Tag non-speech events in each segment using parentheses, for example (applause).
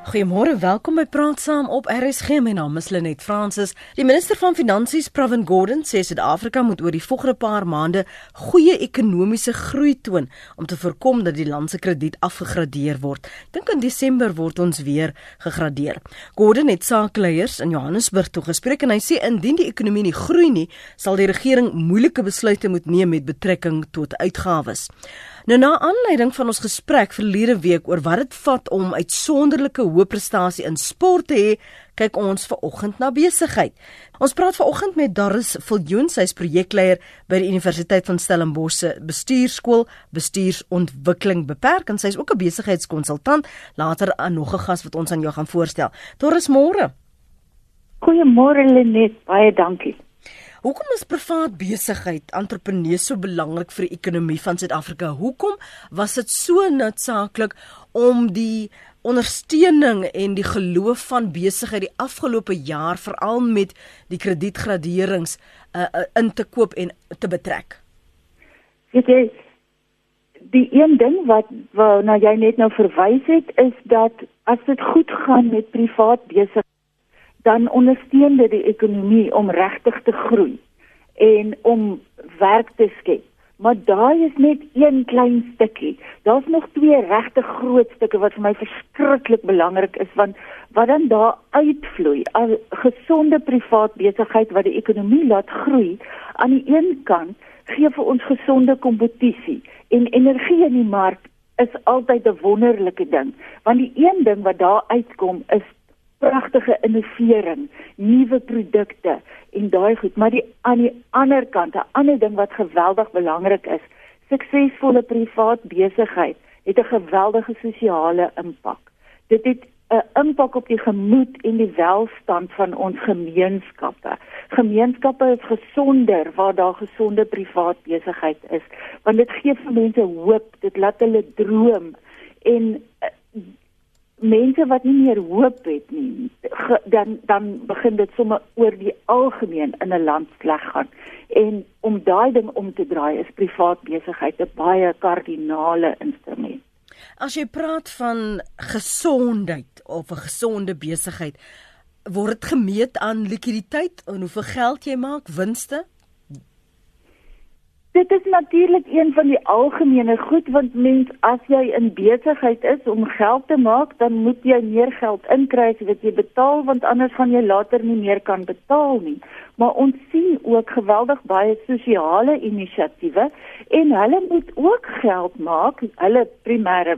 Goeiemôre, welkom by Praat Saam op RSG. My naam is Lenet Fransis. Die minister van Finansies, Pravin Gordhan, sê Suid-Afrika moet oor die volgende paar maande goeie ekonomiese groei toon om te voorkom dat die land se krediet afgegradeer word. Dink in Desember word ons weer gegradeer. Gordhan het sakeleiers in Johannesburg toe gespreek en hy sê indien die ekonomie nie groei nie, sal die regering moeilike besluite moet neem met betrekking tot uitgawes. Nou na aanleiding van ons gesprek verlede week oor wat dit vat om uitsonderlike hoë prestasie in sport te hê, kyk ons ver oggend na besigheid. Ons praat ver oggend met Doris Viljoen, sy is projekleier by die Universiteit van Stellenbosch se bestuurskool Bestuursontwikkeling Beperk en sy is ook 'n besigheidskonsultant. Later aan nog 'n gas wat ons aan jou gaan voorstel. Doris, môre. Goeiemôre Lenet, baie dankie. Hoekom is privaat besigheid, entrepreneurs so belangrik vir die ekonomie van Suid-Afrika? Hoekom was dit so noodsaaklik om die ondersteuning en die geloof van besigheid die afgelope jaar veral met die kredietgraderings uh, uh, in te koop en te betrek? Weet jy, die een ding wat waarna jy net nou verwys het is dat as dit goed gaan met privaat besigheid dan ondersteun dit die ekonomie om regtig te groei en om werk te skep. Maar daai is net een klein stukkie. Daar's nog twee regtig groot stukke wat vir my verskriklik belangrik is want wat dan daar uitvloei, 'n gesonde privaat besigheid wat die ekonomie laat groei, aan die een kant gee vir ons gesonde kompetisie en energie in die mark is altyd 'n wonderlike ding want die een ding wat daar uitkom is pragtige innovering, nuwe produkte en daai goed, maar die aan die ander kant, 'n ander ding wat geweldig belangrik is, suksesvolle privaat besigheid het 'n geweldige sosiale impak. Dit het 'n impak op die gemoed en die welstand van ons gemeenskappe. Gemeenskappe is gesonder waar daar gesonde privaat besigheid is, want dit gee vir mense hoop, dit laat hulle droom en mense wat nie meer hoop het nie ge, dan dan begin dit sommer oor die algemeen in 'n land sleg gaan. En om daai ding om te draai is privaat besigheid 'n baie kardinale instrument. As jy praat van gesondheid of 'n gesonde besigheid word dit gemeet aan likwiditeit en hoeveel geld jy maak winste Dit is natuurlik een van die algemene goed want mens as jy in besigheid is om geld te maak, dan moet jy meer geld inkry as wat jy betaal want anders gaan jy later nie meer kan betaal nie. Maar ons sien ook geweldig baie sosiale inisiatiewe en hulle moet ook geld maak. Hulle primêre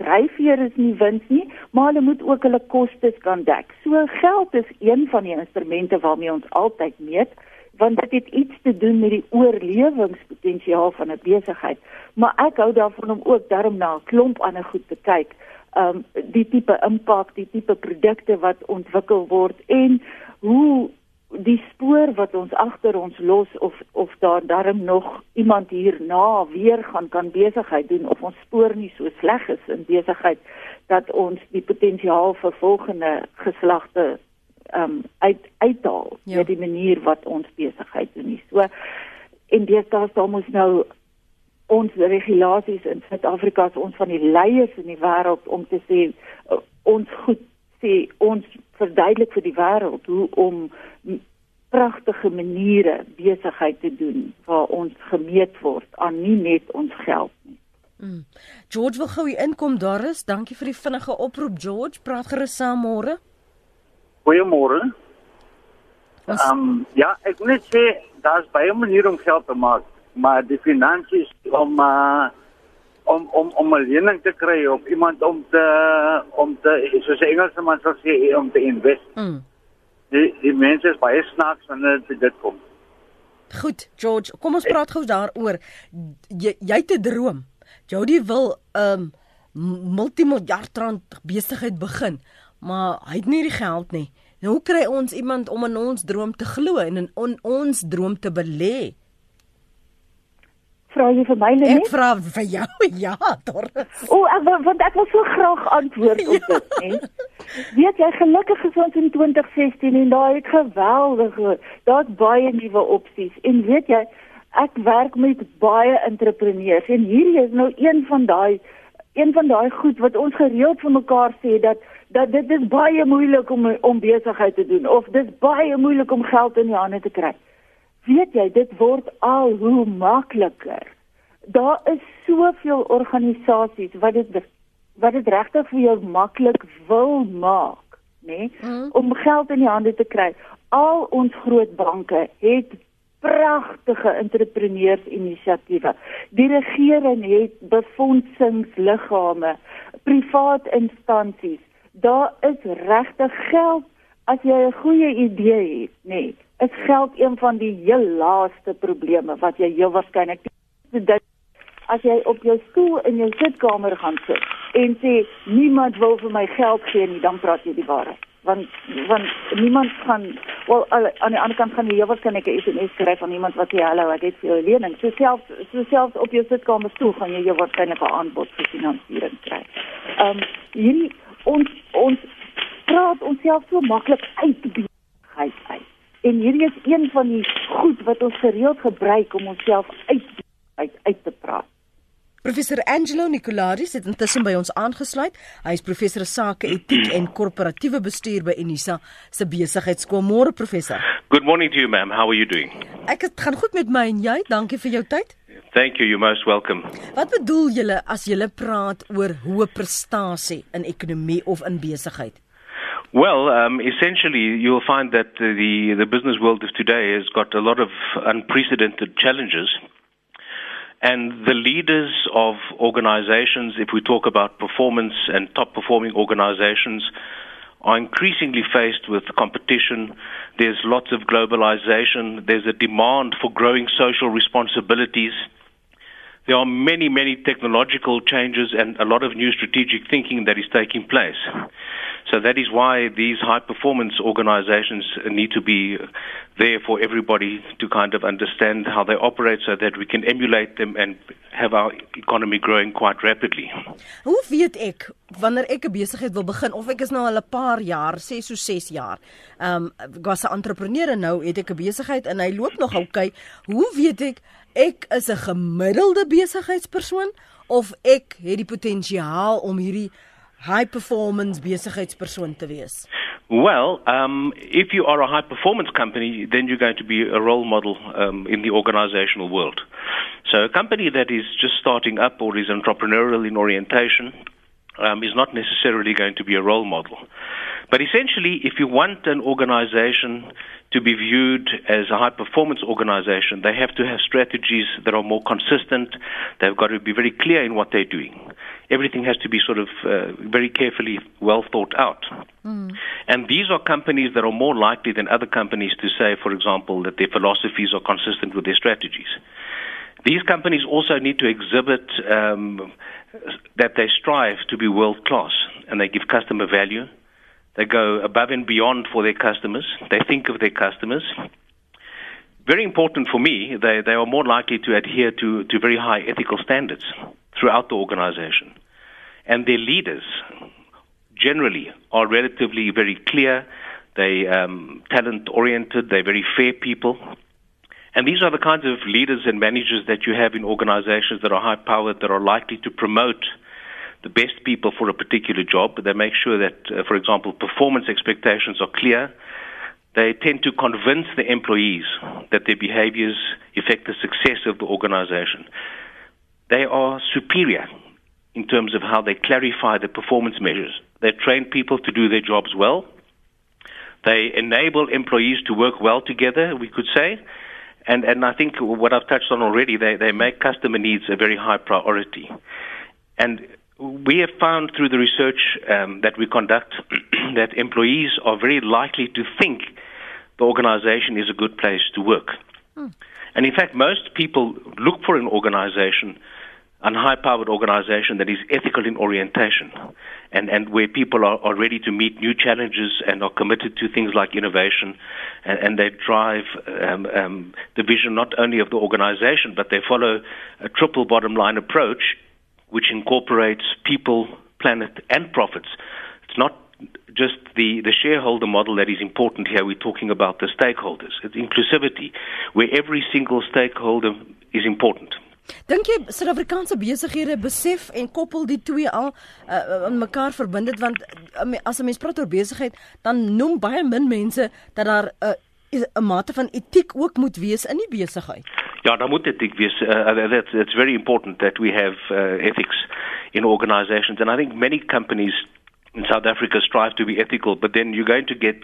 dryfveer is nie wins nie, maar hulle moet ook hulle kostes kan dek. So geld is een van die instrumente waarmee ons altyd meet want dit het iets te doen met die oorlewingspotensiaal van 'n besigheid. Maar ek hou daarvan om ook daarom na 'n klomp ander goed te kyk. Um die tipe impak, die tipe produkte wat ontwikkel word en hoe die spoor wat ons agter ons los of of daar darm nog iemand hierna weer gaan kan besigheid doen of ons spoor nie so sleg is in besigheid dat ons die potensiaal vir volgende geslagte um uit uithaal ja. met die manier wat ons besigheid doen. Nie. So en dis daar staan ons nou ons regulasies in Suid-Afrika is ons van die leiers in die wêreld om te sê uh, ons goed sê ons verduidelik vir die wêreld hoe om pragtige maniere besigheid te doen waar ons gemeet word aan nie net ons geld nie. Mm. George wil gou hier inkom daar is. Dankie vir die vinnige oproep George. Praat gerus saam môre. Goeiemôre. Ehm um, ja, ek wil net sê daar's baie maniere om geld te maak, maar die finansies om uh, om om om 'n lening te kry of iemand om te om te soos 'n Engelsman sou sê om te invest. Mm. Die die mense is baie snaaks wanneer dit dit kom. Goed, George, kom ons praat gou daaroor. Jy jy 'n droom. Jody wil 'n um, multimiljard rand besigheid begin maar hy het nie die geld nie. Nou hoe kry ons iemand om in ons droom te glo en in on, ons droom te belê? Vra jy vir my net? Ek vra vir jou. (laughs) Ja, Doris. O, ek want ek wil so graag antwoord op (laughs) ja. dit, hè. Weet jy gelukkig is ons in 2016 en daai het geweldige, daar's baie nuwe opsies. En weet jy, ek werk met baie entrepreneurs en hierdie is nou een van daai een van daai goed wat ons gereeld vir mekaar sê dat dat dit is baie moeilik om om besigheid te doen of dis baie moeilik om geld in die hande te kry. Weet jy, dit word al hoe makliker. Daar is soveel organisasies wat dit wat dit regtig vir jou maklik wil maak, nê, nee, mm. om geld in die hande te kry. Al ons groot banke het pragtige entrepreneursinisiatiewe. Die regering het befondsingsliggame, privaat instansies. Daar is regtig geld as jy 'n goeie idee het, nê. Nee, is geld een van die heel laaste probleme wat jy heel waarskynlik dit as jy op jou stoel in jou sitkamer gaan sit en sê niemand wil vir my geld gee nie, dan praat jy die waarheid want want niemand gaan wel aan die ander kant gaan jy waarskynlik 'n SMS kry van iemand wat sê hallo ek het vir jou lening so self so self op jou sitkamer stoel gaan jy waarskynlik 'n aanbod vir finansiering kry. Ehm um, hierdie ons ons praat ons self so maklik uit besigheid uit. En hierdie is een van die goed wat ons gereeld gebruik om onsself uit uit uit te praat. Professor Angelo Nicoladi het intussen by ons aangesluit. Hy is professor sake etiek en korporatiewe bestuur by Unisa se besigheidskool. Môre professor. Good morning to you ma'am. How are you doing? Ek het gaan goed met my en jy. Dankie vir jou tyd. Thank you. You're most welcome. Wat bedoel julle as julle praat oor hoë prestasie in ekonomie of in besigheid? Well, um, essentially, you'll find that the the business world of today has got a lot of unprecedented challenges. And the leaders of organizations, if we talk about performance and top performing organizations, are increasingly faced with competition. There's lots of globalization. There's a demand for growing social responsibilities. There are many, many technological changes and a lot of new strategic thinking that is taking place. So that is why these high performance organizations need to be there for everybody to kind of understand how they operate so that we can emulate them and have our economy growing quite rapidly. Hoe weet ek wanneer ek 'n besigheid wil begin of ek is nou al 'n paar jaar, sê so 6 jaar. Ehm um, ek was 'n entrepreneur en nou het ek 'n besigheid en hy loop nog oukei. Hoe weet ek ek is 'n gemiddelde besigheidspersoon of ek het die potensiaal om hierdie high performance besigheidspersoon te wees? Well, um, if you are a high performance company, then you're going to be a role model um, in the organizational world. So, a company that is just starting up or is entrepreneurial in orientation um, is not necessarily going to be a role model. But essentially, if you want an organization to be viewed as a high performance organization, they have to have strategies that are more consistent. They've got to be very clear in what they're doing. Everything has to be sort of uh, very carefully well thought out. Mm. And these are companies that are more likely than other companies to say, for example, that their philosophies are consistent with their strategies. These companies also need to exhibit um, that they strive to be world class and they give customer value they go above and beyond for their customers. They think of their customers. Very important for me, they, they are more likely to adhere to, to very high ethical standards throughout the organization. And their leaders generally are relatively very clear. They um, talent oriented. They're very fair people. And these are the kinds of leaders and managers that you have in organizations that are high powered, that are likely to promote the best people for a particular job. They make sure that, uh, for example, performance expectations are clear. They tend to convince the employees that their behaviors affect the success of the organization. They are superior in terms of how they clarify the performance measures. They train people to do their jobs well. They enable employees to work well together, we could say. And, and I think what I've touched on already, they, they make customer needs a very high priority. And we have found through the research um, that we conduct (clears throat) that employees are very likely to think the organization is a good place to work. Hmm. And in fact, most people look for an organization, a high powered organization that is ethical in orientation and, and where people are, are ready to meet new challenges and are committed to things like innovation and, and they drive um, um, the vision not only of the organization, but they follow a triple bottom line approach which incorporates people, planet, and profits. It's not just the, the shareholder model that is important here. We're talking about the stakeholders. It's inclusivity, where every single stakeholder is important. Dink jy Suid-Afrikaanse besighede besef en koppel die twee al uh, aan mekaar verbind dit want uh, as 'n mens praat oor besigheid dan noem baie min mense dat daar 'n uh, 'n mate van etiek ook moet wees in die besigheid. Ja, daar moet etiek wees. Uh, that's it's very important that we have uh, ethics in organizations and I think many companies in South Africa strive to be ethical, but then you're going to get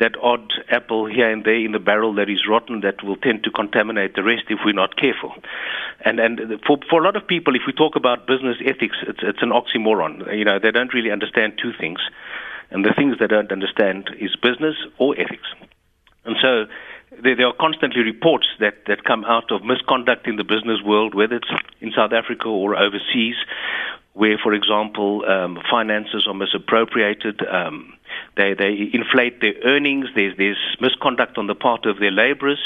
that odd apple here and there in the barrel that is rotten that will tend to contaminate the rest if we're not careful. And and for for a lot of people, if we talk about business ethics, it's it's an oxymoron. You know, they don't really understand two things, and the things they don't understand is business or ethics. And so there, are constantly reports that, that come out of misconduct in the business world, whether it's in South Africa or overseas, where, for example, um, finances are misappropriated. Um, they, they inflate their earnings. There's, there's misconduct on the part of their laborers.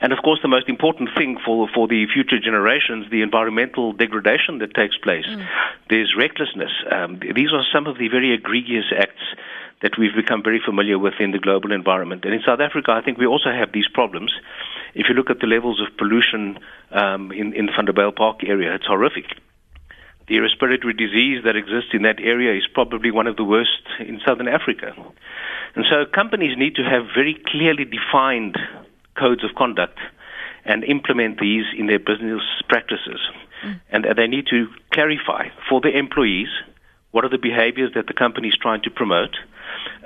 And of course, the most important thing for, for the future generations, the environmental degradation that takes place. Mm. There's recklessness. Um, these are some of the very egregious acts that we've become very familiar with in the global environment. And in South Africa, I think we also have these problems. If you look at the levels of pollution um, in, in the Vanderbijl Park area, it's horrific. The respiratory disease that exists in that area is probably one of the worst in southern Africa. And so companies need to have very clearly defined codes of conduct and implement these in their business practices. Mm. And they need to clarify for the employees what are the behaviors that the company is trying to promote,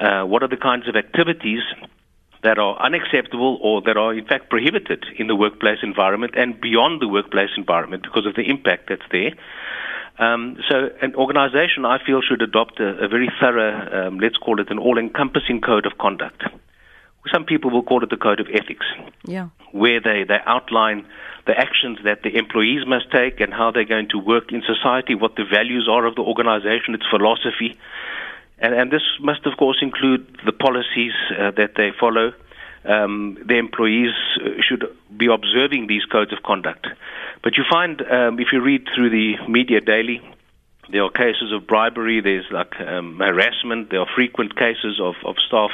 uh, what are the kinds of activities that are unacceptable or that are in fact prohibited in the workplace environment and beyond the workplace environment because of the impact that's there. Um, so, an organization, I feel, should adopt a, a very thorough, um, let's call it an all encompassing code of conduct. Some people will call it the code of ethics, yeah. where they, they outline the actions that the employees must take and how they're going to work in society, what the values are of the organization, its philosophy. And, and this must, of course, include the policies uh, that they follow. Um, the employees uh, should be observing these codes of conduct. But you find, um, if you read through the media daily, there are cases of bribery, there's like um, harassment, there are frequent cases of, of staff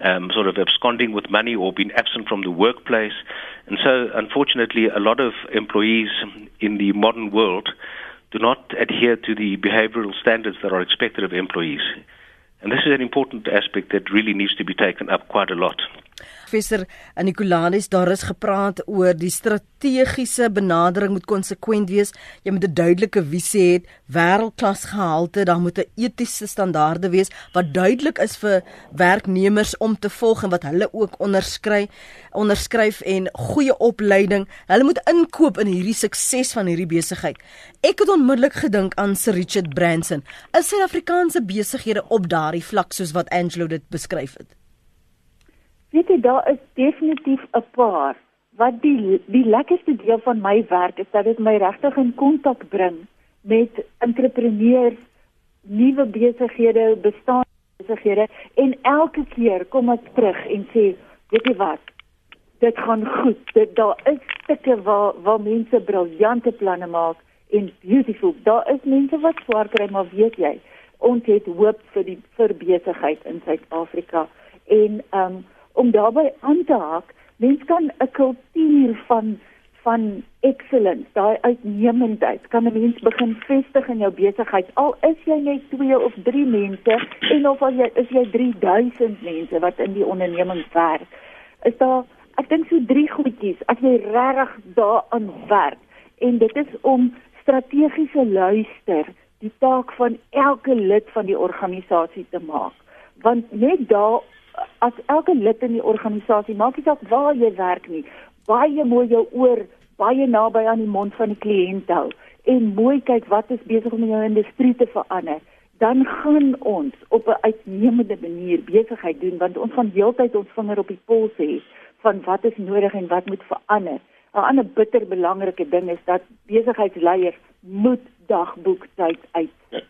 um, sort of absconding with money or being absent from the workplace. And so, unfortunately, a lot of employees in the modern world do not adhere to the behavioral standards that are expected of employees. And this is an important aspect that really needs to be taken up quite a lot. Professor Nicolaas, daar is gepraat oor die strategiese benadering moet konsekwent wees. Jy moet 'n duidelike visie hê, wêreldklas gehalte, daar moet 'n etiese standaarde wees wat duidelik is vir werknemers om te volg en wat hulle ook onderskryf, onderskryf en goeie opleiding. Hulle moet inkoop in hierdie sukses van hierdie besigheid. Ek het onmiddellik gedink aan Sir Richard Branson. Is Suid-Afrikaanse besighede op daardie vlak soos wat Angelo dit beskryf het? Weet jy daar is definitief 'n paar wat die die lekkerste deel van my werk is dat dit my regtig in kontak bring met entrepreneurs, nuwe besighede, bestaande besighede en elke keer kom ek terug en sê, weet jy wat? Dit gaan goed. Dit daar is stukke waar waar mense briljante planne maak en beautiful. Daar is mense wat swaar kry, maar weet jy, ons het hoop vir die vir besigheid in Suid-Afrika en ehm um, om daarbey aan te haak, mens kan 'n kultuur van van excellence, daai uitnemendheid, kan 'n mens begin vestig in jou besigheid. Al is jy net 2 of 3 mense en of al jy is jy 3000 mense wat in die onderneming werk. Is daar ek dink so drie goedjies as jy regtig daaraan werk en dit is om strategiese luister die taak van elke lid van die organisasie te maak want net daar as elke lid in die organisasie, maak nie saak waar jy werk nie, baie mooi jou oor baie naby aan die mond van die kliënt hou en mooi kyk wat is besig om in jou industrie te verander, dan gaan ons op 'n uitnemende manier besigheid doen want ons van heeltyd ons vinger op die pols hê van wat is nodig en wat moet verander. 'n Ander bitter belangrike ding is dat besigheidsleiers moet dagboektyd uit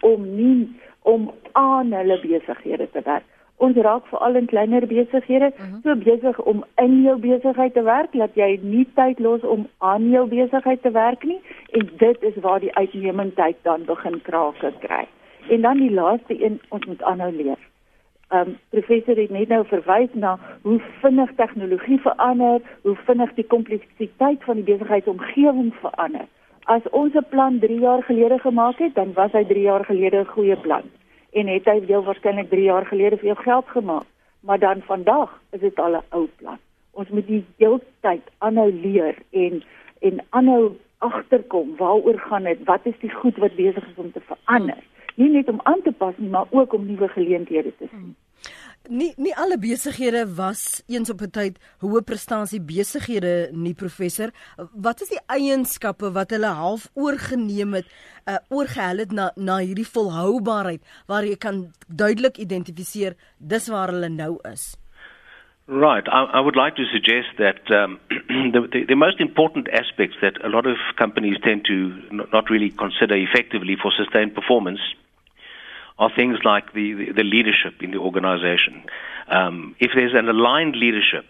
om nie om aan hulle besighede te werk ons raak veral in kleiner besighede uh mhm. -huh. so besig om in jou besigheid te werk dat jy nie tyd los om aan jou besigheid te werk nie en dit is waar die uitnemendheid dan begin krake kry. En dan die laaste een ons moet aanhou leer. um, professor het net nou verwys na hoe vinnig tegnologie verander, hoe vinnig die kompleksiteit van die besigheidsomgewing verander. As ons 'n plan 3 jaar gelede gemaak het, dan was hy 3 jaar gelede 'n goeie plan en het hy heel waarskynlik 3 jaar gelede veel geld gemaak, maar dan vandag is dit al 'n ou plan. Ons moet die heeltyd aanhou leer en en aanhou agterkom waaroor gaan dit? Wat is die goed wat besig is om te verander? Nie net om aan te pas nie, maar ook om nuwe geleenthede te sien. Nie nie alle besighede was eens op 'n tyd hoë prestasie besighede nie professor. Wat is die eienskappe wat hulle half oorgeneem het, uh, oorgehel het na na hierdie volhoubaarheid waar jy kan duidelik identifiseer dis waar hulle nou is? Right. I, I, would like to suggest that um, (clears throat) the, the, the, most important aspects that a lot of companies tend to not really consider effectively for sustained performance are things like the, the, the leadership in the organization. Um, if there's an aligned leadership,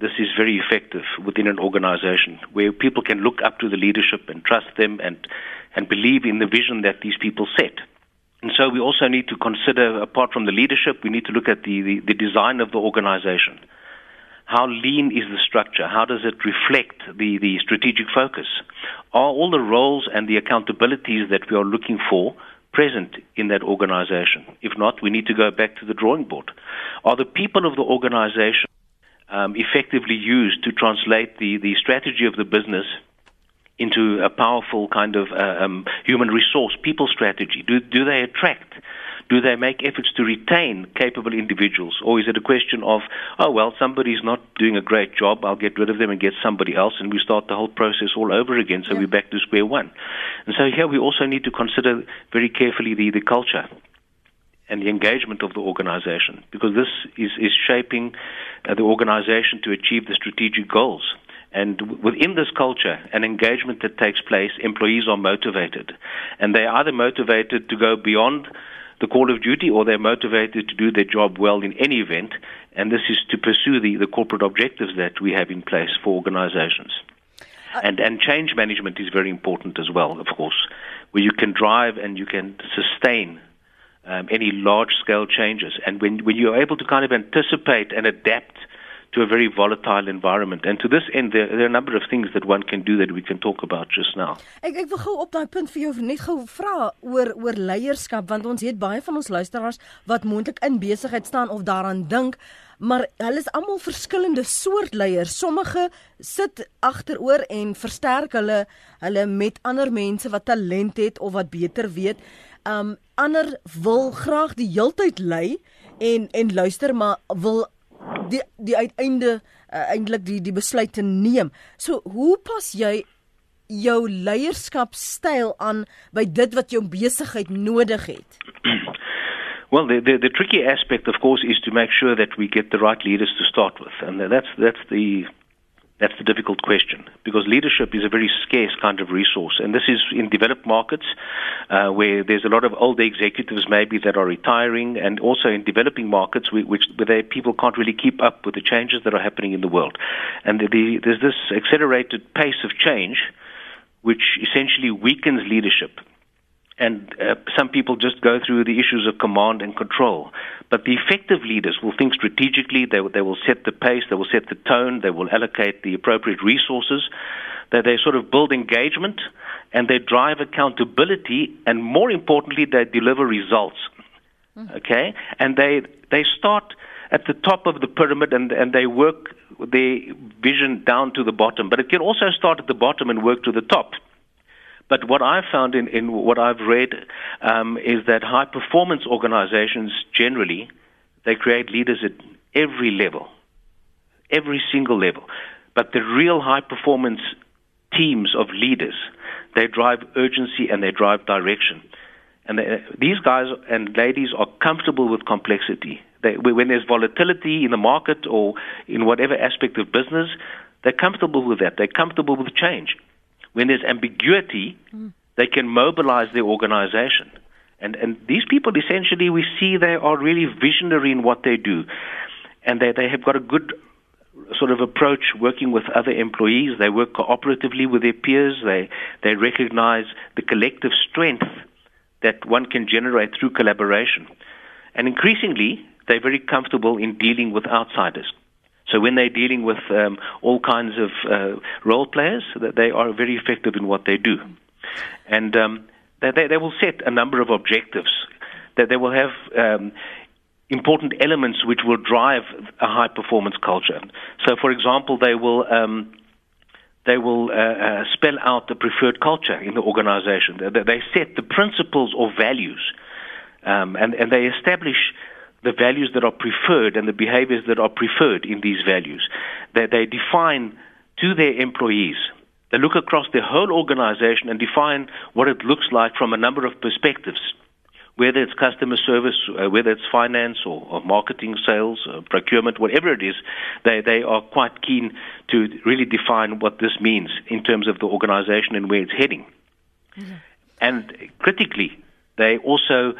this is very effective within an organization where people can look up to the leadership and trust them and, and believe in the vision that these people set. And so we also need to consider, apart from the leadership, we need to look at the, the, the design of the organization. How lean is the structure? How does it reflect the, the strategic focus? Are all the roles and the accountabilities that we are looking for present in that organization? If not, we need to go back to the drawing board. Are the people of the organization um, effectively used to translate the, the strategy of the business into a powerful kind of uh, um, human resource people strategy? Do, do they attract? Do they make efforts to retain capable individuals? Or is it a question of, oh, well, somebody's not doing a great job, I'll get rid of them and get somebody else, and we start the whole process all over again, so yeah. we're back to square one. And so here we also need to consider very carefully the, the culture and the engagement of the organization, because this is, is shaping uh, the organization to achieve the strategic goals. And within this culture and engagement that takes place, employees are motivated. And they are either motivated to go beyond the call of duty or they're motivated to do their job well in any event. And this is to pursue the, the corporate objectives that we have in place for organizations. Uh, and, and change management is very important as well, of course, where you can drive and you can sustain um, any large scale changes. And when, when you're able to kind of anticipate and adapt to a very volatile environment. And to this end, there, there, are a number of things that one can do that we can talk about just now. Ek ek wil gou op daai punt vir jou net gou vra oor oor leierskap want ons het baie van ons luisteraars wat moontlik in besigheid staan of daaraan dink maar hulle is almal verskillende soort leiers. Sommige sit agteroor en versterk hulle hulle met ander mense wat talent het of wat beter weet. Um ander wil graag die heeltyd lei en en luister maar wil die die uiteinde uh, eintlik die die besluit te neem. So hoe pas jy jou leierskapstyl aan by dit wat jou besigheid nodig het? (clears throat) Well, the, the, the tricky aspect, of course, is to make sure that we get the right leaders to start with, and that's that's the That's the difficult question because leadership is a very scarce kind of resource. And this is in developed markets uh, where there's a lot of older executives maybe that are retiring, and also in developing markets which, where people can't really keep up with the changes that are happening in the world. And the, the, there's this accelerated pace of change which essentially weakens leadership and uh, some people just go through the issues of command and control. But the effective leaders will think strategically, they, they will set the pace, they will set the tone, they will allocate the appropriate resources, that they sort of build engagement, and they drive accountability, and more importantly, they deliver results. Mm-hmm. Okay? And they, they start at the top of the pyramid and, and they work their vision down to the bottom. But it can also start at the bottom and work to the top. But what I've found in, in what I've read um, is that high performance organizations generally they create leaders at every level, every single level. But the real high performance teams of leaders they drive urgency and they drive direction. And they, these guys and ladies are comfortable with complexity. They, when there's volatility in the market or in whatever aspect of business, they're comfortable with that. They're comfortable with change. When there's ambiguity, mm. they can mobilize their organization. And, and these people, essentially, we see they are really visionary in what they do. And they, they have got a good sort of approach working with other employees. They work cooperatively with their peers. They, they recognize the collective strength that one can generate through collaboration. And increasingly, they're very comfortable in dealing with outsiders. So when they're dealing with um, all kinds of uh, role players, that they are very effective in what they do. And um, they, they, will set a number of objectives. That they will have um, important elements which will drive a high performance culture. So, for example, they will um, they will uh, uh, spell out the preferred culture in the organization. They, they set the principles or values, um, and, and they establish the values that are preferred and the behaviors that are preferred in these values. That they define to their employees. They look across the whole organization and define what it looks like from a number of perspectives whether it's customer service, uh, whether it's finance or, or marketing, sales, uh, procurement, whatever it is, they, they are quite keen to really define what this means in terms of the organization and where it's heading. Mm-hmm. And critically, they also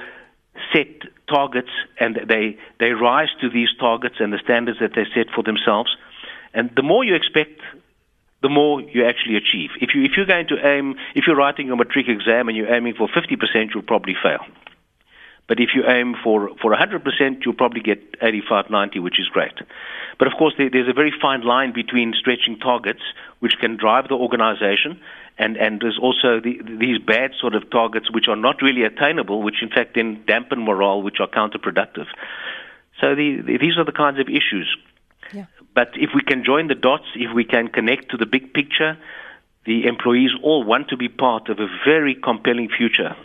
set targets and they, they rise to these targets and the standards that they set for themselves. And the more you expect the more you actually achieve. If you if you're going to aim, if you're writing your matric exam and you're aiming for 50%, you'll probably fail. But if you aim for, for 100%, you'll probably get 85, 90, which is great. But of course, there, there's a very fine line between stretching targets, which can drive the organization, and, and there's also the, these bad sort of targets which are not really attainable, which in fact then dampen morale, which are counterproductive. So the, the, these are the kinds of issues. Yeah. But if we can join the dots, if we can connect to the big picture, the employees all want to be part of a very compelling future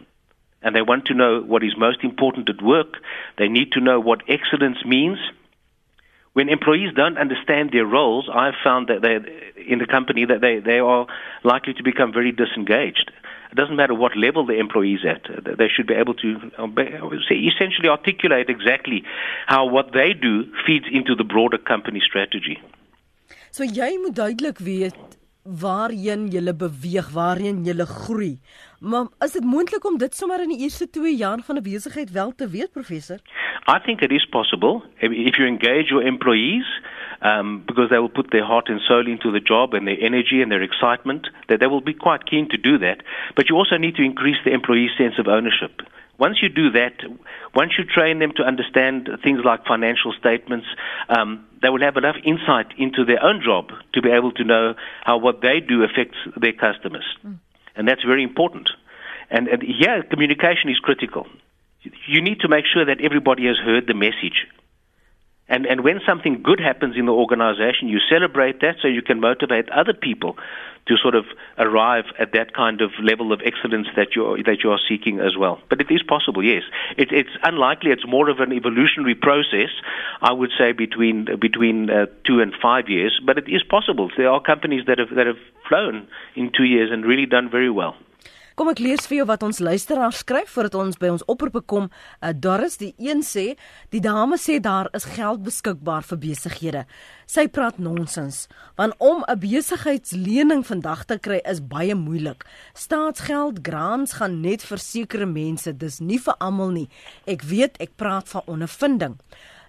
and they want to know what is most important at work. They need to know what excellence means. When employees don't understand their roles, I've found that they, in the company that they, they are likely to become very disengaged. It doesn't matter what level the employee is at. They should be able to essentially articulate exactly how what they do feeds into the broader company strategy. So jy moet duidelik weet waarheen jy beweeg, waarheen jy groei. Maar is dit moontlik om dit sommer in die eerste 2 jaar van 'n besigheid wel te weet, professor? I think it is possible if you engage your employees um, because they will put their heart and soul into the job and their energy and their excitement, that they will be quite keen to do that. But you also need to increase the employee's sense of ownership. Once you do that, once you train them to understand things like financial statements, um, they will have enough insight into their own job to be able to know how what they do affects their customers. Mm. And that's very important. And, and yeah, communication is critical. You need to make sure that everybody has heard the message. And, and when something good happens in the organization, you celebrate that so you can motivate other people to sort of arrive at that kind of level of excellence that you're, that you are seeking as well. But it is possible, yes. It, it's unlikely. It's more of an evolutionary process, I would say, between, between uh, two and five years. But it is possible. There are companies that have, that have flown in two years and really done very well. Kom ek lees vir jou wat ons luisteraars skryf voordat ons by ons oproepe kom. Uh, Doris, die een sê, die dame sê daar is geld beskikbaar vir besighede. Sy praat nonsens, want om 'n besigheidslening vandag te kry is baie moeilik. Staatsgeld, grants gaan net vir sekere mense, dis nie vir almal nie. Ek weet, ek praat van ondervinding.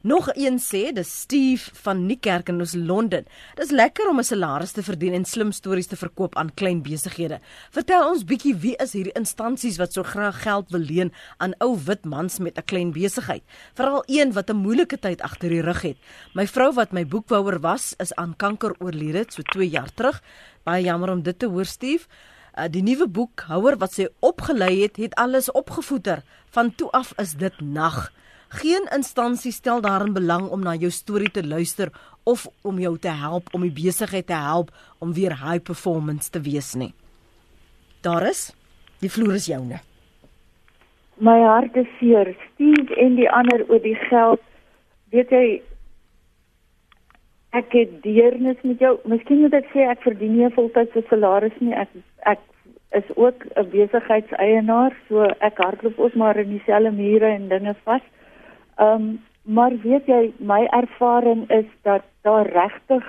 Nog een sê, dis Steve van Niekerk in ons Londen. Dis lekker om 'n salaris te verdien en slim stories te verkoop aan klein besighede. Vertel ons bietjie wie is hierdie instansies wat so graag geld wil leen aan ou wit mans met 'n klein besigheid, veral een wat 'n moeilike tyd agter die rug het. My vrou wat my boekhouer was, is aan kanker oorlede so 2 jaar terug. Baie jammer om dit te hoor, Steve. Uh, die nuwe boekhouer wat sy opgelei het, het alles opgevoeder. Van toe af is dit nag. Geen instansie stel daarin belang om na jou storie te luister of om jou te help om die besigheid te help om weer high performance te wees nie. Daar is die vloer is joune. My hart is seer, Steve en die ander oor die geld. Weet jy ek het deernis met jou. Miskien moet ek sê ek verdien nie 'n voltydse salaris nie. Ek ek is ook 'n besigheidseienaar, so ek hardloop ook maar in dieselfde mure en dinge vas. Ehm um, maar weet jy my ervaring is dat daar regtig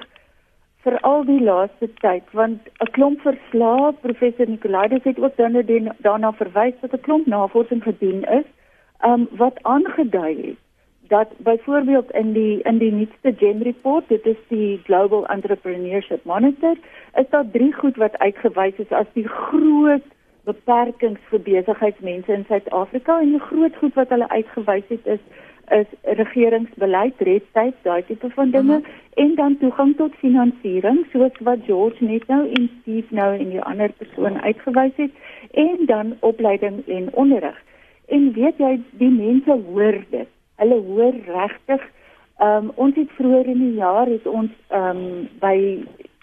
vir al die laaste tyd want 'n klomp verslae professor Nicolaides het ook dan daarna verwys dat 'n klomp navorsing gedoen is ehm um, wat aangedui het dat byvoorbeeld in die in die nuutste Gen report dit is die Global Entrepreneurship Monitor is daar drie goed wat uitgewys is as die groot beperkings vir besigheidsmense in Suid-Afrika en die groot goed wat hulle uitgewys het is is regeringsbeleid, redtyd, daai tipe van dinge mhm. -huh. en dan toegang tot finansiering soos wat George net nou en Steve nou en die ander persoon uitgewys het en dan opleiding en onderrig. En weet jy, die mense hoor dit. Hulle hoor regtig Ehm um, ons het vroeër in die jaar het ons ehm um, by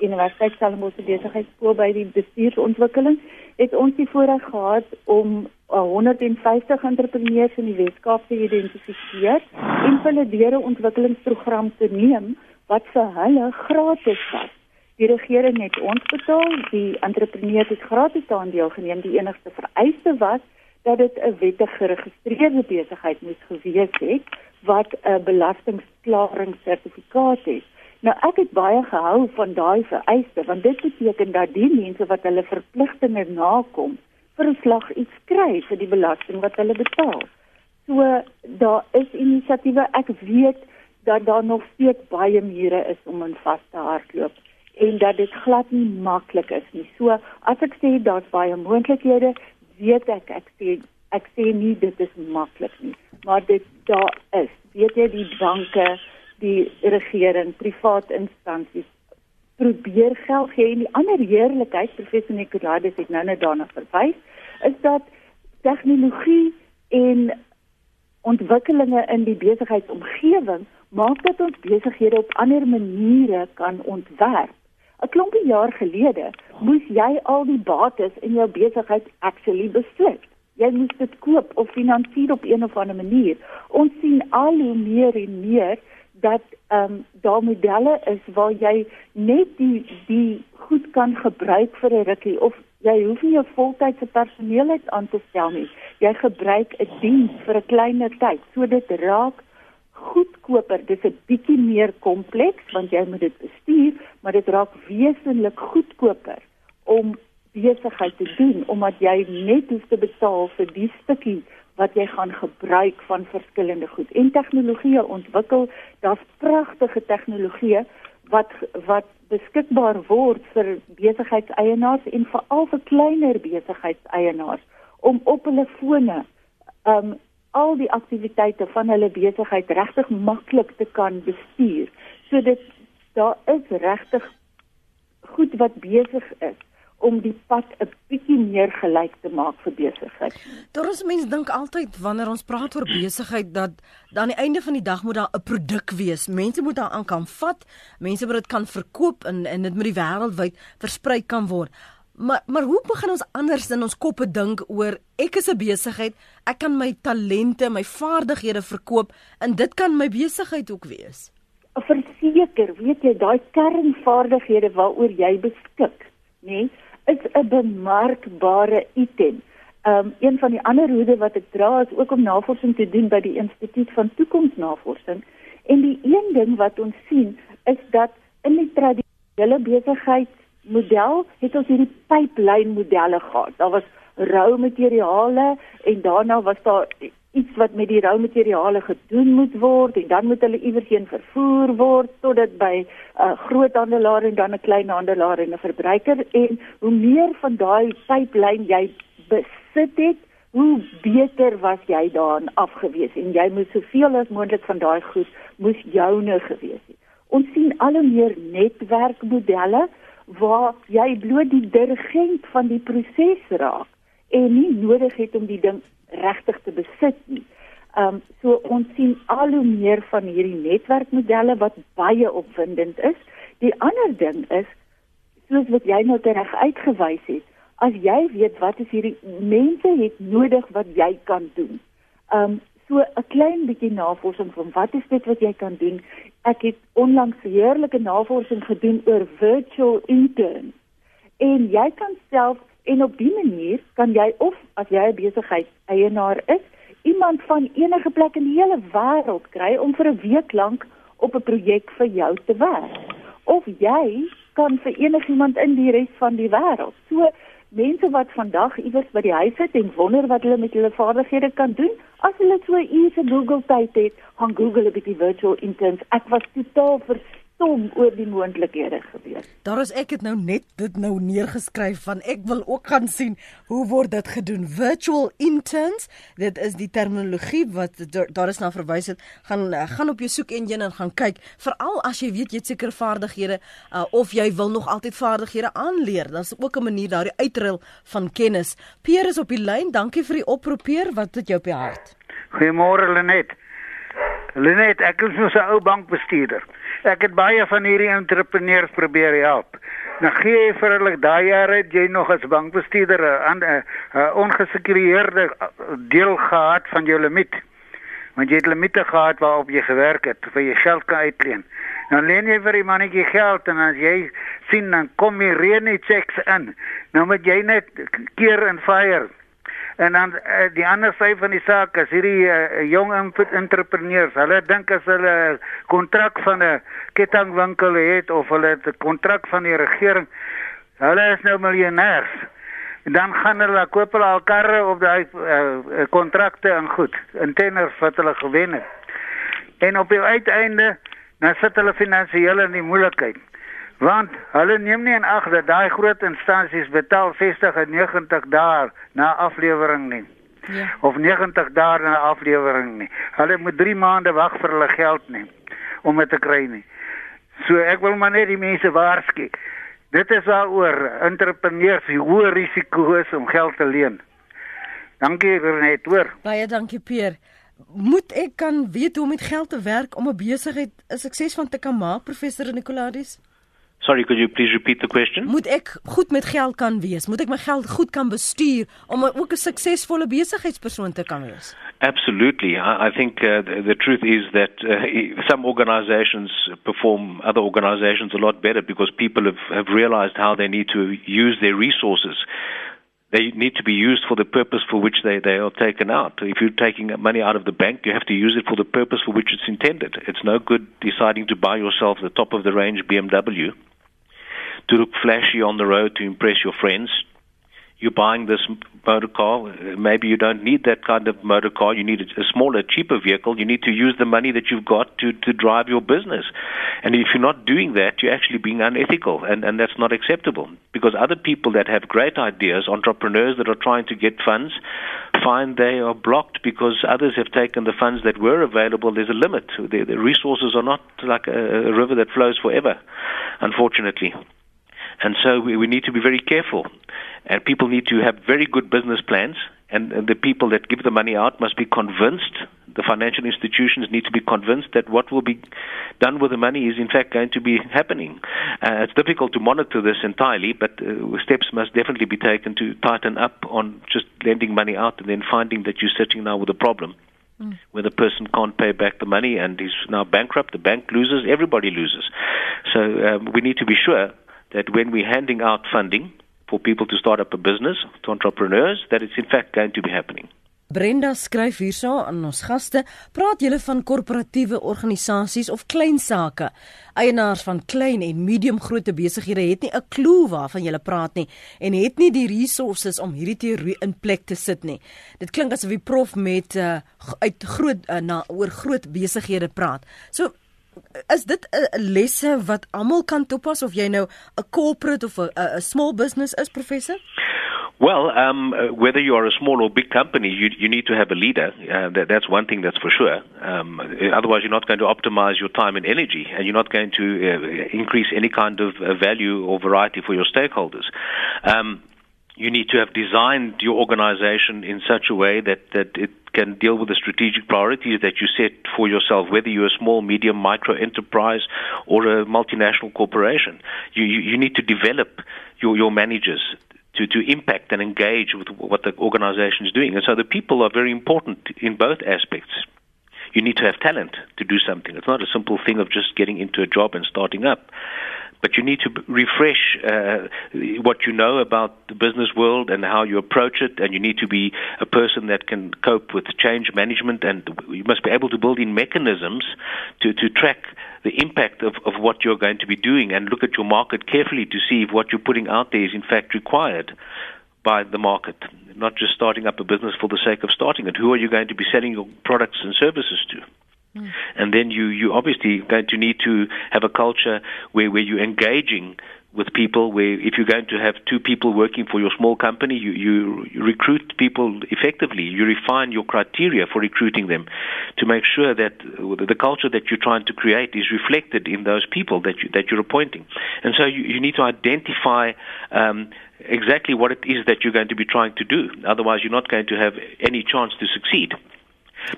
Universiteit Stellenbosch besigheidskool by die bestuursontwikkeling het ons die voorreg gehad om 150 entrepreneurs in die Weskaap te identifiseer en hulle deur 'n ontwikkelingsprogram te neem wat vir hulle gratis was. Die regering het ons betaal, die entrepreneurs het gratis aan deelgeneem. Die enigste vereiste was dat dit 'n wettig geregistreerde besigheid moes gewees het wat 'n belastingklaringssertifikaat het. Nou ek het baie gehou van daai vereiste want dit beteken dat die mense wat hulle verpligtinge nakom, verslag iets kry vir die belasting wat hulle betaal. So daar is inisiatiewe. Ek weet dat daar nog steeds baie mure is om in vas te hardloop en dat dit glad nie maklik is nie. So as ek sê daar's baie moontlikhede, weet ek ek sê ek sê nie dit is maklik nie, maar dit daar is. Weet jy die banke die regering, privaat instansies probeer geld gee en die ander heerlikheid professor Nicolaides het nou net daarna verwys is dat tegnologie en ontwikkelinge in die besigheidsomgewing maak dat ons besighede op ander maniere kan ontwerp. 'n Klompie jaar gelede moes jy al die bates in jou besigheid actually besluit. Jy moet dit koop of finansier op een of ander manier. Ons sien al hoe meer en meer dat ehm um, daar modelle is waar jy net die die goed kan gebruik vir 'n rukkie of jy hoef nie 'n voltydse personeel uit aan te stel nie. Jy gebruik 'n diens vir 'n kleiner tyd. So dit raak goedkoper. Dit is 'n bietjie meer kompleks want jy moet dit bestuur, maar dit raak wesentlik goedkoper om besigheid te doen omdat jy net hoef te betaal vir die stukkie wat jy gaan gebruik van verskillende goed en tegnologie ontwikkel daar's pragtige tegnologie wat wat beskikbaar word vir besigheidseienaars en veral vir kleiner besigheidseienaars om op hulle fone um al die aktiwiteite van hulle besigheid regtig maklik te kan bestuur. So dit daar is regtig goed wat besig is om die pad 'n bietjie meer gelyk te maak vir besigheid. Daar is mense dink altyd wanneer ons praat oor besigheid dat aan die einde van die dag moet daar 'n produk wees. Mense moet daaraan kan vat, mense moet dit kan verkoop en en dit moet die wêreldwyd versprei kan word. Maar maar hoe begin ons anders in ons koppe dink oor ek is 'n besigheid, ek kan my talente, my vaardighede verkoop en dit kan my besigheid ook wees. Verseker, weet jy, daai kernvaardighede waaroor jy beskik, nê? Nee? Is 'n bemarkbare item. Um een van die ander hoede wat ek dra is ook om navorsing te doen by die Instituut van Toekomsnavorsing. En die een ding wat ons sien is dat in die tradisionele besigheidsmodel het ons hierdie pyplyn modelle gehad. Daar was rou materiale en daarna was daar iets wat met die rou materiale gedoen moet word en dan moet hulle iewers heen vervoer word totdat by 'n uh, groot handelaar en dan 'n klein handelaar en 'n verbruiker. En hoe meer van daai pyplyn jy besit het hoe beter was jy daarin afgewees en jy moet soveel as moontlik van daai goed moes joune gewees het. Ons sien al hoe meer netwerkmodelle waar jy bloot die dirigent van die proses raak en nie nodig het om die ding regtig te besit nie. Ehm um, so ons sien al hoe meer van hierdie netwerkmodelle wat baie opwindend is. Die ander ding is soos wat jy nou reg uitgewys het, as jy weet wat is hierdie mense het nodig wat jy kan doen. Ehm um, so 'n klein bietjie navorsing van wat is dit wat jy kan doen? Ek het onlangs heerlike navorsing gedoen oor virtual interns. En jy kan self En op die manier kan jy of as jy 'n besigheid eienaar is, iemand van enige plek in die hele wêreld kry om vir 'n week lank op 'n projek vir jou te werk. Of jy kan vir enigiemand in die res van die wêreld. So mense wat vandag iewers by die huis sit en wonder wat hulle met hulle vaardighede kan doen, as hulle so 'n uur se Google tyd het, gaan Google 'n bietjie virtual interns. Ek was totaal stom oor die moontlikhede gebeur. Daar is ek het nou net dit nou neergeskryf van ek wil ook gaan sien hoe word dit gedoen. Virtual interns, dit is die terminologie wat daar is na verwys het. Gaan eh, gaan op jou soek enjin en gaan kyk, veral as jy weet jy het sekere vaardighede uh, of jy wil nog altyd vaardighede aanleer. Daar's ook 'n manier daardie uitruil van kennis. Pierre is op die lyn. Dankie vir die oproep, Pierre. Wat het jou op die hart? Goeiemôre Lenet. Lenet, ek is so 'n ou bankbestuurder. Ek het baie van hierdie entrepreneurs probeer help. Nou gee jy vir hulle daai jare jy nog as bankbestuurder 'n 'n ongesekureerde deel gehad van jou limiet. Want jy het limite gehad waarop jy gewerk het vir jou geld kan uitleen. Nou leen jy vir die mannetjie geld en as jy sien dan kom jy reën die checks in. Nou moet jy net keer en fire En dan uh, die ander sy van die saak is hierdie uh, jong entrepreneurs. Hulle dink as hulle kontrak van 'n kettingwinkel het of hulle 'n kontrak van die regering, hulle is nou miljonêers. En dan gaan hulle koop hulle al karre op daai kontrakte uh, en goed, in tenners wat hulle gewen het. En op die uiteinde, dan sit hulle finansiëel in die moeilikheid want hulle neem nie in ag dat daai groot instansies betaal 60 en 90 dae na aflewering nie. Ja. Of 90 dae na aflewering nie. Hulle moet 3 maande wag vir hulle geld nie om dit te kry nie. So ek wil maar net die mense waarsku. Dit is waaroor entrepreneurs die hoë risiko is om geld te leen. Dankie Renet, hoor. Baie dankie Pier. Moet ek kan weet hoe om met geld te werk om 'n besigheid 'n sukses van te kan maak, professor Nicolades? Sorry, could you please repeat the question? Moet ek goed met geld kan wees? Moet ek my geld goed kan bestuur om ook 'n suksesvolle besigheidspersoon te kan wees? Absolutely. I, I think uh, the, the truth is that uh, some organizations perform other organizations a lot better because people have, have realized how they need to use their resources. They need to be used for the purpose for which they, they are taken out. If you're taking money out of the bank, you have to use it for the purpose for which it's intended. It's no good deciding to buy yourself the top of the range BMW to look flashy on the road to impress your friends. You're buying this motor car. Maybe you don't need that kind of motor car. You need a smaller, cheaper vehicle. You need to use the money that you've got to, to drive your business. And if you're not doing that, you're actually being unethical, and, and that's not acceptable. Because other people that have great ideas, entrepreneurs that are trying to get funds, find they are blocked because others have taken the funds that were available. There's a limit. The, the resources are not like a, a river that flows forever, unfortunately. And so we, we need to be very careful. And people need to have very good business plans. And, and the people that give the money out must be convinced, the financial institutions need to be convinced that what will be done with the money is in fact going to be happening. Uh, it's difficult to monitor this entirely, but uh, steps must definitely be taken to tighten up on just lending money out and then finding that you're sitting now with a problem. Mm. Where the person can't pay back the money and is now bankrupt, the bank loses, everybody loses. So um, we need to be sure that when we're handing out funding for people to start up a business, to entrepreneurs, that it's in fact going to be happening. Brenda skryf hierso aan ons gaste, praat julle van korporatiewe organisasies of klein sake? Eienaars van klein en medium grootte besighede het nie 'n klou waarvan julle praat nie en het nie die resources om hierdie teorie in plek te sit nie. Dit klink asof die prof met uh, uit groot uh, na oor groot besighede praat. So is dit 'n lesse wat almal kan toepas of jy nou 'n corporate of 'n small business is professor? Well, um, whether you are a small or big company, you, you need to have a leader. Uh, that, that's one thing that's for sure. Um, otherwise, you're not going to optimize your time and energy, and you're not going to uh, increase any kind of uh, value or variety for your stakeholders. Um, you need to have designed your organization in such a way that, that it can deal with the strategic priorities that you set for yourself, whether you're a small, medium, micro enterprise or a multinational corporation. You, you, you need to develop your, your managers to, to impact and engage with what the organization is doing. And so the people are very important in both aspects. You need to have talent to do something. It's not a simple thing of just getting into a job and starting up but you need to refresh uh, what you know about the business world and how you approach it, and you need to be a person that can cope with change management, and you must be able to build in mechanisms to, to track the impact of, of what you're going to be doing and look at your market carefully to see if what you're putting out there is in fact required by the market, not just starting up a business for the sake of starting it. Who are you going to be selling your products and services to? Mm. And then you you obviously going to need to have a culture where where you're engaging with people where if you're going to have two people working for your small company, you, you, you, recruit people effectively. You refine your criteria for recruiting them to make sure that the culture that you're trying to create is reflected in those people that you, that you're appointing. And so you, you need to identify um, exactly what it is that you're going to be trying to do. Otherwise, you're not going to have any chance to succeed.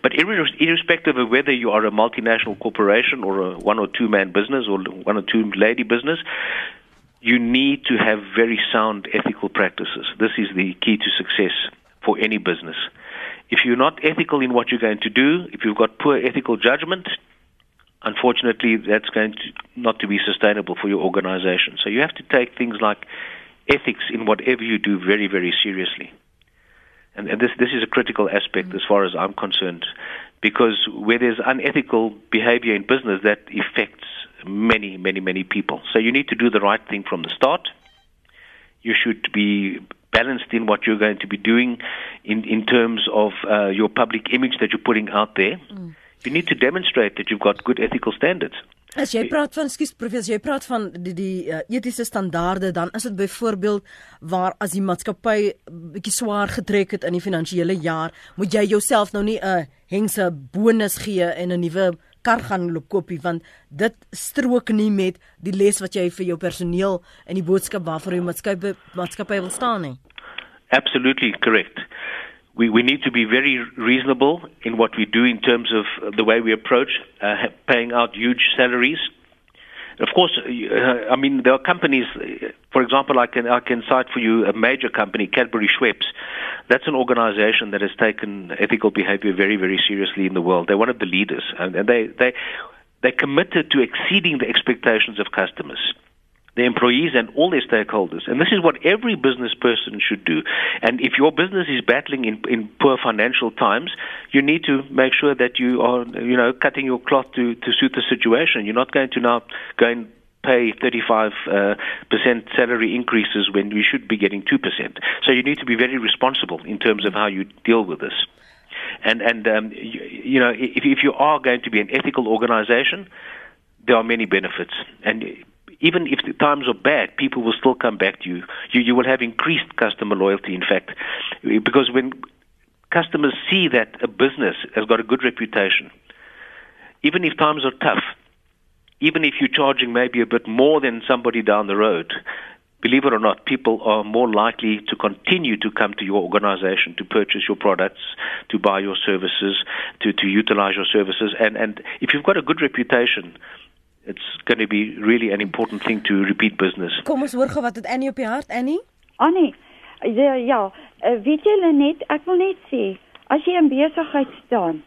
But irrespective of whether you are a multinational corporation or a one or two man business or one or two lady business, you need to have very sound ethical practices. This is the key to success for any business. If you're not ethical in what you're going to do, if you've got poor ethical judgment, unfortunately, that's going to not to be sustainable for your organization. So you have to take things like ethics in whatever you do very, very seriously. And, and this this is a critical aspect as far as I'm concerned, because where there's unethical behavior in business, that affects many, many, many people. So you need to do the right thing from the start. You should be balanced in what you're going to be doing in, in terms of uh, your public image that you're putting out there. Mm. You need to demonstrate that you've got good ethical standards. As jy praat van skus professor, jy praat van die die uh, etiese standaarde, dan is dit byvoorbeeld waar as die maatskappy bietjie swaar getrek het in die finansiële jaar, moet jy jouself nou nie 'n uh, hengse bonus gee en 'n nuwe kar gaan loop koopie want dit strook nie met die les wat jy vir jou personeel en die boodskap waarvoor jy maatskappy maatskappy wil staan nie. Absolutely correct. We we need to be very reasonable in what we do in terms of the way we approach uh, paying out huge salaries Of course, uh, I mean there are companies. For example, I can I can cite for you a major company, Cadbury Schweppes. That's an organization that has taken ethical behavior very very seriously in the world. They're one of the leaders, and, and they they they're committed to exceeding the expectations of customers the employees and all their stakeholders. And this is what every business person should do. And if your business is battling in, in poor financial times, you need to make sure that you are, you know, cutting your cloth to, to suit the situation. You're not going to now go and pay 35 uh, percent salary increases when you should be getting 2%. So you need to be very responsible in terms of how you deal with this. And, and um, you, you know, if, if you are going to be an ethical organization, there are many benefits. And even if the times are bad, people will still come back to you. You, you will have increased customer loyalty, in fact, because when customers see that a business has got a good reputation, even if times are tough, even if you're charging maybe a bit more than somebody down the road, believe it or not, people are more likely to continue to come to your organization to purchase your products, to buy your services, to, to utilize your services. And, and if you've got a good reputation, it's going to be really an important thing to repeat business. Kom ons hoor gou wat het Annie op die hart, Annie? Annie. Ja, ja, eh, weet jy net, ek wil net sê, as jy in besigheid staan,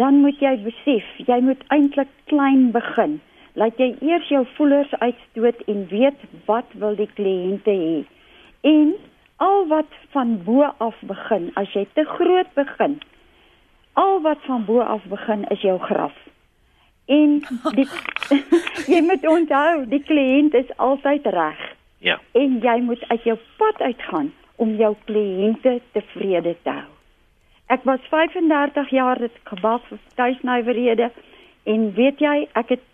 dan moet jy besef, jy moet eintlik klein begin. Laat jy eers jou voelers uitstoot en weet wat wil die kliënte hê. En al wat van bo af begin, as jy te groot begin, al wat van bo af begin is jou graf. En die, (laughs) jy moet onthou, die kliënt is altyd reg. Ja. En jy moet uit jou pad uitgaan om jou kliënte tevrede te hou. Ek was 35 jaar dit gebak vir tuisnywerhede en weet jy, ek het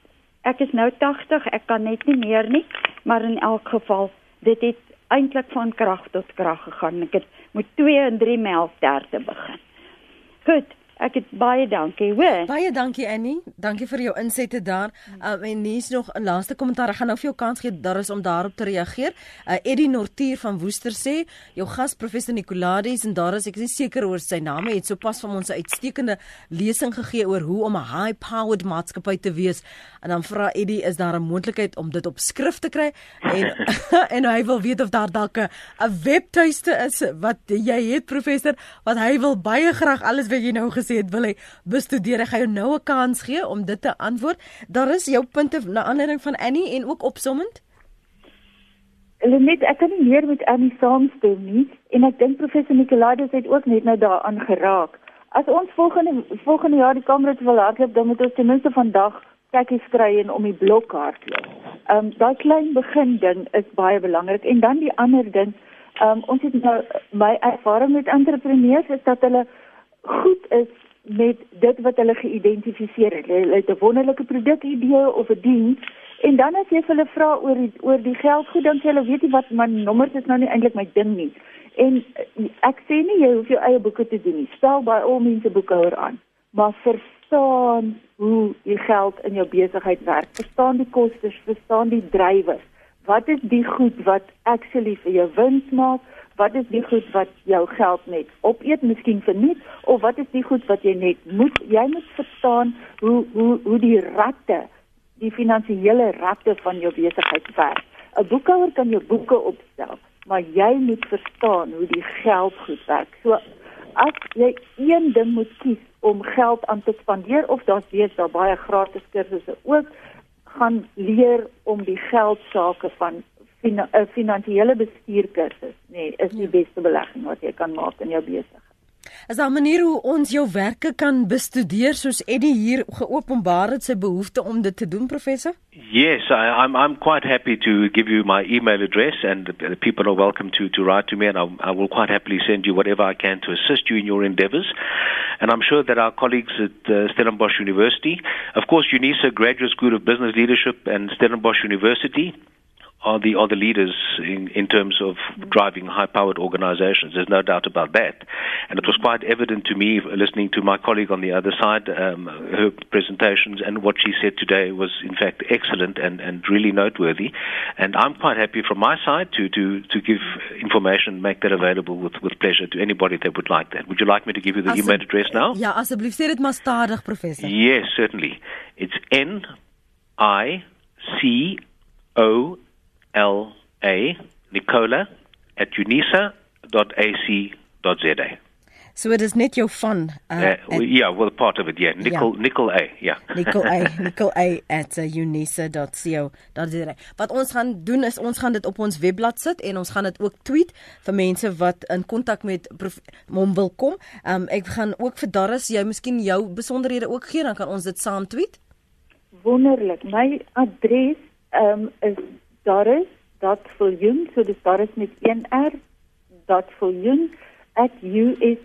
ek is nou 80, ek kan net nie meer nie, maar in elk geval, dit het eintlik van krag tot krag gegaan. Ek het met 2 en 3 melkterte begin. Goed, Ek het baie dankie, hoor. Baie dankie Annie. Dankie vir jou insette daar. Um, en hier's nog 'n laaste kommentaar. Ek gaan nou vir jou kans gee daar is om daarop te reageer. Uh, Eddie Nortier van Woester sê, "Jou gas professor Nicolades en daar is ek is nie seker oor sy naam het sopas van ons 'n uitstekende lesing gegee oor hoe om 'n high-powered maatskappy te wees." En dan vra Eddie, "Is daar 'n moontlikheid om dit op skrif te kry?" En (laughs) en hy wil weet of daar dalk 'n webtuiste is wat jy het professor wat hy wil baie graag alles wat jy nou gesê gesê het wil hy bestudeer. Ek gaan jou nou 'n kans gee om dit te antwoord. Daar is jou punte na aanleiding van Annie en ook opsommend. Lenet, ek kan nie meer met Annie saamstem nie en ek dink professor Nicolaides het ook net nou daaraan geraak. As ons volgende volgende jaar die kamer wil hardloop, dan moet ons ten minste vandag kykies kry en om die blok hardloop. Ehm um, daai klein begin ding is baie belangrik en dan die ander ding, ehm um, ons het nou my ervaring met entrepreneurs is dat hulle goed is met dit wat hulle geïdentifiseer het. Hulle het 'n wonderlike produkidee of 'n diens en dan as jy hulle vra oor die, oor die geldgoed dan sê hulle weet jy wat my nommers is nou nie eintlik my ding nie. En eh, ek sê nie jy hoef jou eie boeke te doen nie. Stel by al mense boekhouer aan, maar verstaan hoe die geld in jou besigheid werk. Verstaan die kostes, verstaan die drywers. Wat is die goed wat actually vir jou wins maak? Wat is die goed wat jou geld net opeet miskien verniet of wat is die goed wat jy net moet jy moet verstaan hoe hoe hoe die ratte die finansiële ratte van jou besigheid werk. 'n boekhouer kan jou boeke opstel maar jy moet verstaan hoe die geld goed werk. So as jy een ding moet kies om geld aan te spandeer of daar's weer daar baie gratis kursusse ook gaan leer om die geld sake van 'n eh, finansiële bestuurkursus nee, is die ja. beste belegging wat jy kan maak in jou besigheid. Daar 'n manier hoe ons jou werke kan bestudeer soos Eddie hier geopenbaar het sy behoefte om dit te doen professor? Yes, I, I'm I'm quite happy to give you my email address and the people are welcome to to write to me and I, I will quite happily send you whatever I can to assist you in your endeavors. And I'm sure that our colleagues at uh, Stellenbosch University, of course UNISA Graduate School of Business Leadership and Stellenbosch University are the are the leaders in, in terms of driving high powered organizations. There's no doubt about that. And it was quite evident to me listening to my colleague on the other side, um, her presentations and what she said today was in fact excellent and, and really noteworthy. And I'm quite happy from my side to, to, to give information, make that available with, with pleasure to anybody that would like that. Would you like me to give you the email address now? Ja, asseblief sê dit maar stadig professor. Yes, certainly. It's N I C O L A Nicola at unisa.ac.za. So dit is net jou van uh, uh yeah, well part of it yeah, Nicol yeah. Nicol A, yeah. (laughs) Nicol A, Nicol A at uh, unisa.co.za. Wat ons gaan doen is ons gaan dit op ons webblad sit en ons gaan dit ook tweet vir mense wat in kontak met hom wil kom. Um ek gaan ook vir Darris jy miskien jou besonderhede ook gee dan kan ons dit saam tweet. Wonderlik. My adres um is doris.viljoen, so dis doris met 1 r .viljoen at usb.ed.com.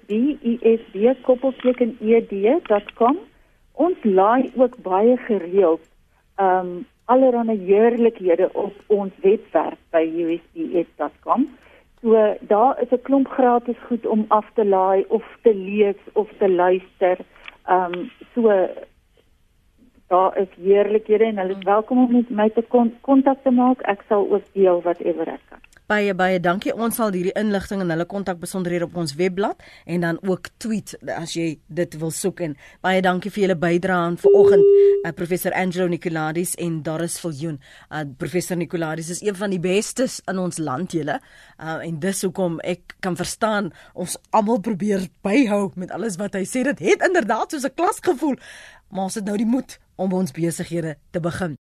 Ons laai ook baie gereeld um allerlei heerlikhede op ons webwerf by usb.ed.com. So daar is 'n klomp gratis goed om af te laai of te lees of te luister. Um so daar is heerlikhede en hulle is welkom om met my te kontak te maak. Ek sal ook deel whatever ek kan. Baie baie dankie. Ons sal hierdie inligting en hulle kontak besonderhede op ons webblad en dan ook tweet as jy dit wil soek en baie dankie vir julle bydrae aan vanoggend uh, professor Angelo Nicoladis en Doris Viljoen. Uh, professor Nicoladis is een van die bestes in ons land julle. Uh, en dis hoekom ek kan verstaan ons almal probeer byhou met alles wat hy sê. Dit het inderdaad soos 'n klas gevoel. Maar ons het nou die moed om ons besighede te begin.